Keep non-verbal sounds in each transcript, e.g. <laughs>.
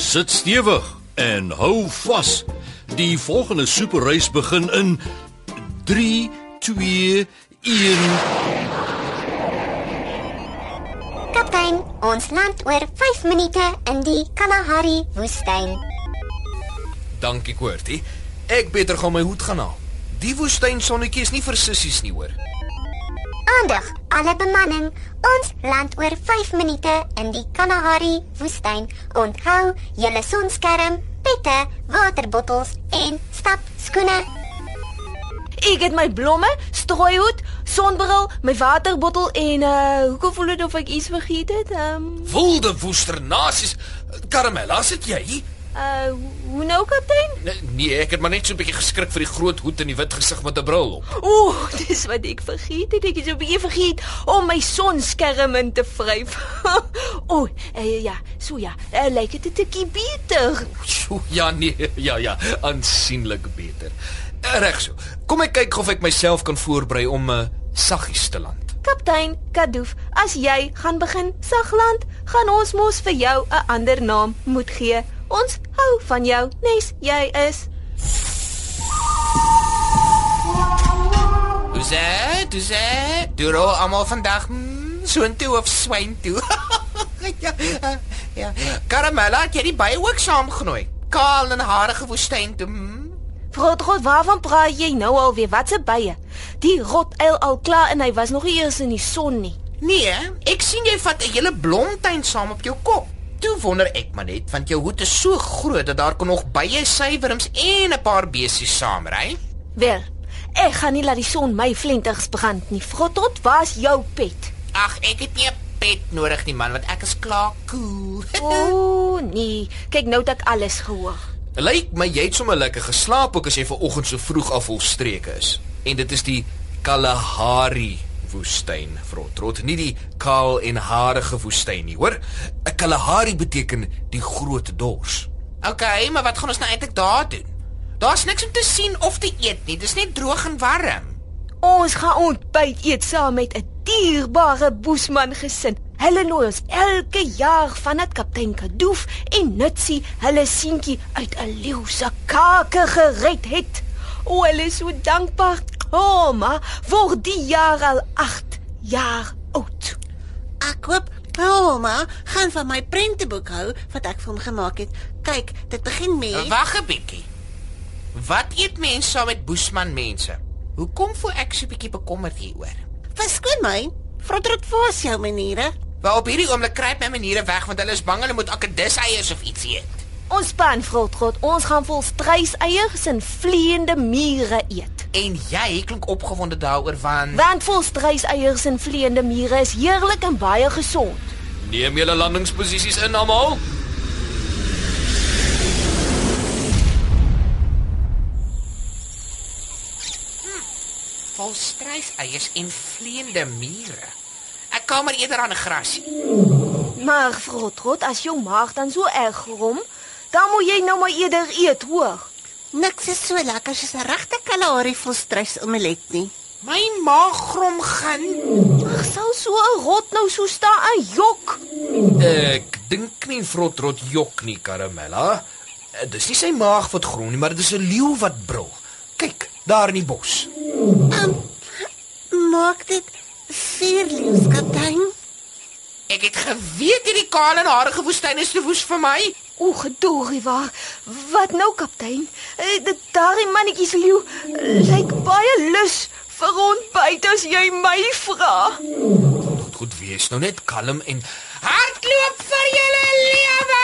Sit stewig en hou vas. Die volgende superreis begin in 3 2 1 Kaptein, ons land oor 5 minute in die Kalahari woestyn. Dankie, Koortie. Ek beter gaan my hoed gaan haal. Die woestyn sonnetjie is nie vir sissies nie, hoor. Aandag, alle bemanning. Ons land oor 5 minute in die Kalahari woestyn. Onthou julle sonskerm, pette, waterbottels en stapskoene. Ek het my blomme, strooihoed, sonbril, my waterbottel en uh hoekom voel dit of ek iets vergeet het? Ehm um, Wilde woesternasies. Karamella, sit jy? Uh hoe nou kaptein? Nee, nee, ek het maar net so 'n bietjie geskrik vir die groot hoed en die wit gesig met 'n bril op. Ooh, <laughs> dis wat ek vergeet het. Ek het so 'n bietjie vergeet om my sonskerm in te vryf. <laughs> Ooh, uh, ja, so ja. Uh, lyk dit 'n tikkie beter. Sjoe, ja nee, <laughs> ja ja, aansienlik beter. Eh, Reg so. Kom ek kyk of ek myself kan voorberei om 'n uh, saggies te land. Kaptein Kadoof, as jy gaan begin sagland, gaan ons mos vir jou 'n ander naam moet gee. Ons hou van jou, nes jy is. Hoe sê? Hoe sê? Doen al almal vandag mm, soontoe of swyn toe? <laughs> ja. eh, Ja. Karamella, het jy die baie ook saamgenooi? Kaal en harige woestyn toe. Mm. Groot God, waarvan praat jy nou alweer? Wat se bye? Die rot eil al klaar en hy was nog nie eers in die son nie. Nee, ek sien jy vat 'n hele blomtuin saam op jou kop. Toe wonder ek maar net want jou hoed is so groot dat daar kon nog baie suiwerms en 'n paar besies saamry. Wel, ek gaan nie laat die son my flenters brand nie. Frotot, waar's jou pet? Ag, ek het nie 'n pet nodig nie man, want ek is klaar cool. <laughs> O, nee. Kyk nou dat ek alles gehoor. Lyk my jy het sommer lekker geslaap ook as jy vanoggend so vroeg af vol streke is. En dit is die Kalahari woestyn, Frotrot, nie die kaal en harige woestyn nie, hoor? 'n Kalahari beteken die groot dors. okay, maar wat gaan ons nou eintlik daar doen? Daar's niks om te sien of te eet nie. Dis net droog en warm. Ons gaan ontbyt eet saam met 'n dierbare Boesman gesin. Hulle nooi ons elke jaar vanat kaptein Kadoof en Nutsie hulle seentjie uit 'n leeu se kake gered het. O, hulle is so dankbaar. Ouma word die jaar al 8 jaar oud. Ek hoop ouma gaan van my prenteboek hou wat ek vir hom gemaak het. Kyk, dit begin met Wag 'n bietjie. Wat eet mense saam met Boesman mense? Hoekom voel ek so 'n bietjie bekommerd hieroor? Verskoon my. Frodrot was jou maniere. Wel op hierdie oomblik kruip my maniere weg want hulle is bang hulle moet akedus eiers of iets eet. Ons span vrotgrot, ons gaan vol struiseiers en vleiende mure eet. En jy klink opgewonde daaroor want Want vol struiseiers en vleiende mure is heerlik en baie gesond. Neem julle landingsposisies in almal. vol struiseiers en vleiende mure. Ek kom maar eerder aan 'n grasie. Maar vrotgrot, as jou maag dan so erg grom, dan moet jy nou maar eerder eet, hoor. Niks is so lekker soos 'n regte Kalahari volstruis omelet nie. My maag grom gaan. Ag, sou so 'n rot nou so staan en jok. Ek dink nie Frotrot jok nie, Karamella. Eh, Dis nie sy maag wat grom nie, maar dit is 'n leeu wat brul. Kyk, daar in die bos. Maak dit vier leeu's kaptein. Ek het geweet hierdie kaal en harige woestyn is te woes vir my. O, gedorie waar. Wat nou, kaptein? Eh, Dit daardie mannetjie se leeu eh, lyk baie lus vir ontbyt as jy my vra. Goed, goed wees nou net kalm en Hardloop vir julle lewe!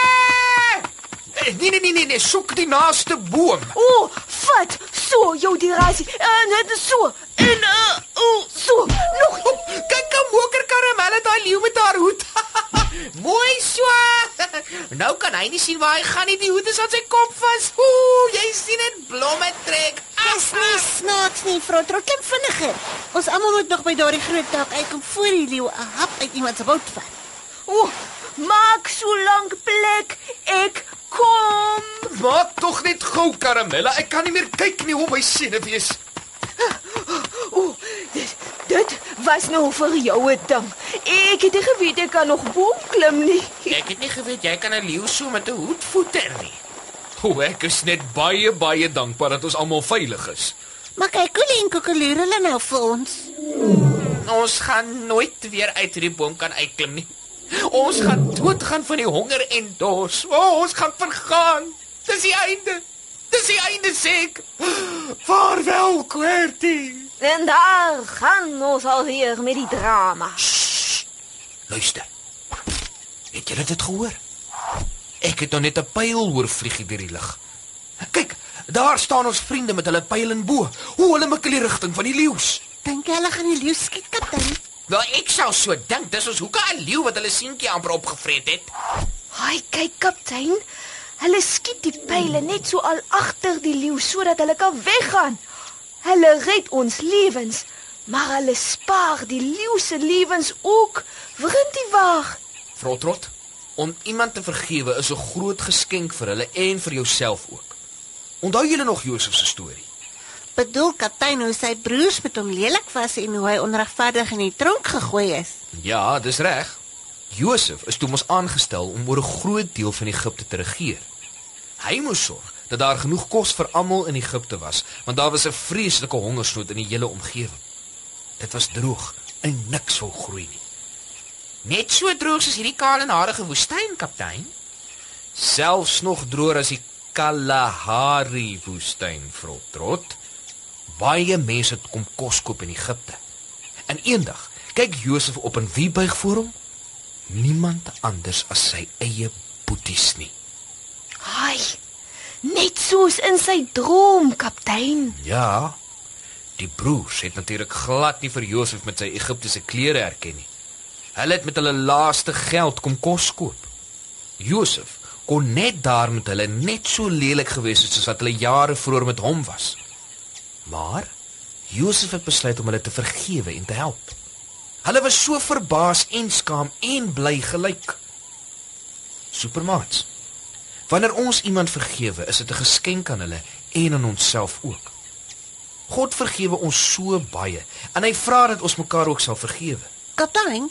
Eh, Nee nee nee nee, nee soek die naaste boom. O, vat so jou dirasie. En dit is so. En uh, o, so. Nog Kyk hoe moker karamelle daai leeu met haar hoed. <laughs> Mooi so. <laughs> Nou kan hy nie sien waar hy gaan nie. Die hoed is aan sy kop vas. Ooh, jy sien dit blomme trek. Dis nie snaaks nie, vrou Trot klim vinniger. Ons almal moet nog by daardie groot dak uitkom voor die leeu 'n hap uit iemand se bout vat. O, maak so lank plek. Ek kom. Maak tog net gou karamella. Ek kan nie meer kyk nie hoe my senuwees. O, dit dit was nou vir jou 'n ding. Ek het nie geweet ek kan nog boom klim nie. Ek het nie geweet jy kan 'n leeu so met 'n hoed voeter nie. O, ek is net baie baie dankbaar dat ons almal veilig is. Maar kyk hoe en kokeloer hulle nou vir ons. Ons gaan nooit weer uit hierdie boom kan uitklim nie. Ons gaan doodgaan van die honger en dors. O, oh, ons gaan vergaan. Dis die einde. Dis die einde sê ek. Vaarwel, Quertie. En daar gaan ons alweer met die drama. Luister. Het julle dit gehoor? Ek het nou net 'n pyl hoor vlieg deur die lug. Kyk, daar staan ons vriende met hulle pyl en bo. Hoe hulle mik in die rigting van die leeu's. Dink jy hulle gaan die leeu skiet, kaptein? Wel, ek sou so dink. Dis ons hoeke 'n leeu wat hulle seentjie amper opgevreet het. Haai, kyk kaptein. Hulle skiet die pile net so al agter die leeu sodat hulle kan weggaan. Hulle red ons lewens, maar hulle spaar die leeu se lewens ook. Vriend die wag. Frotrot, om iemand te vergewe is 'n groot geskenk vir hulle en vir jouself ook. Onthou julle nog Josef se storie? Bedoel kaptein hoe sy broers met hom lelik was en hoe hy onregverdig in die tronk gegooi is. Ja, dis reg. Josef is toe mos aangestel om oor 'n groot deel van Egipte te regeer. Hy moes sorg dat daar genoeg kos vir almal in Egipte was, want daar was 'n vreeslike hongersnood in die hele omgewing. Dit was droog en niks wou groei nie. Net so droog soos hierdie kaal en harige woestyn, kaptein. Selfs nog droër as die Kalahari woestyn, Frotrot. Baie mense het kom kos koop in Egipte. En eendag kyk Josef op en wie buig voor hom? Niemand anders as sy eie boeties nie. Haai. Net soos in sy droom, kaptein. Ja. Die broers het natuurlik glad nie vir Josef met sy Egiptiese klere herken nie. Hulle het met hulle laaste geld kom kos koop. Josef kon net daar met hulle net so lelik gewees het soos wat hulle jare vroeër met hom was. Maar Josef het besluit om hulle te vergewe en te help. Hulle was so verbaas en skaam en bly gelyk. Supermaats. Wanneer ons iemand vergewe, is dit 'n geskenk aan hulle en aan onsself ook. God vergewe ons so baie en hy vra dat ons mekaar ook sal vergewe. Kaptein,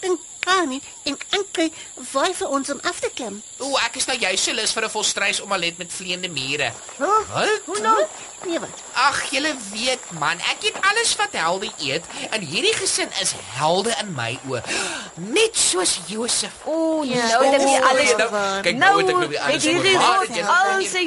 dink Kani en Anke waai vir ons om af te klim. O, ek is nou juis so lus vir 'n volstrys omelet met vleiende mure. Wat? Hoe nou? Nee, wat? Ag, julle weet man, ek eet alles wat helde eet en hierdie gesin is helde in my oë. Net soos Josef. O, Ja, nou het ek o, alles. nou, kyk nou het ek nou weer alles hierdie oor- rot al sy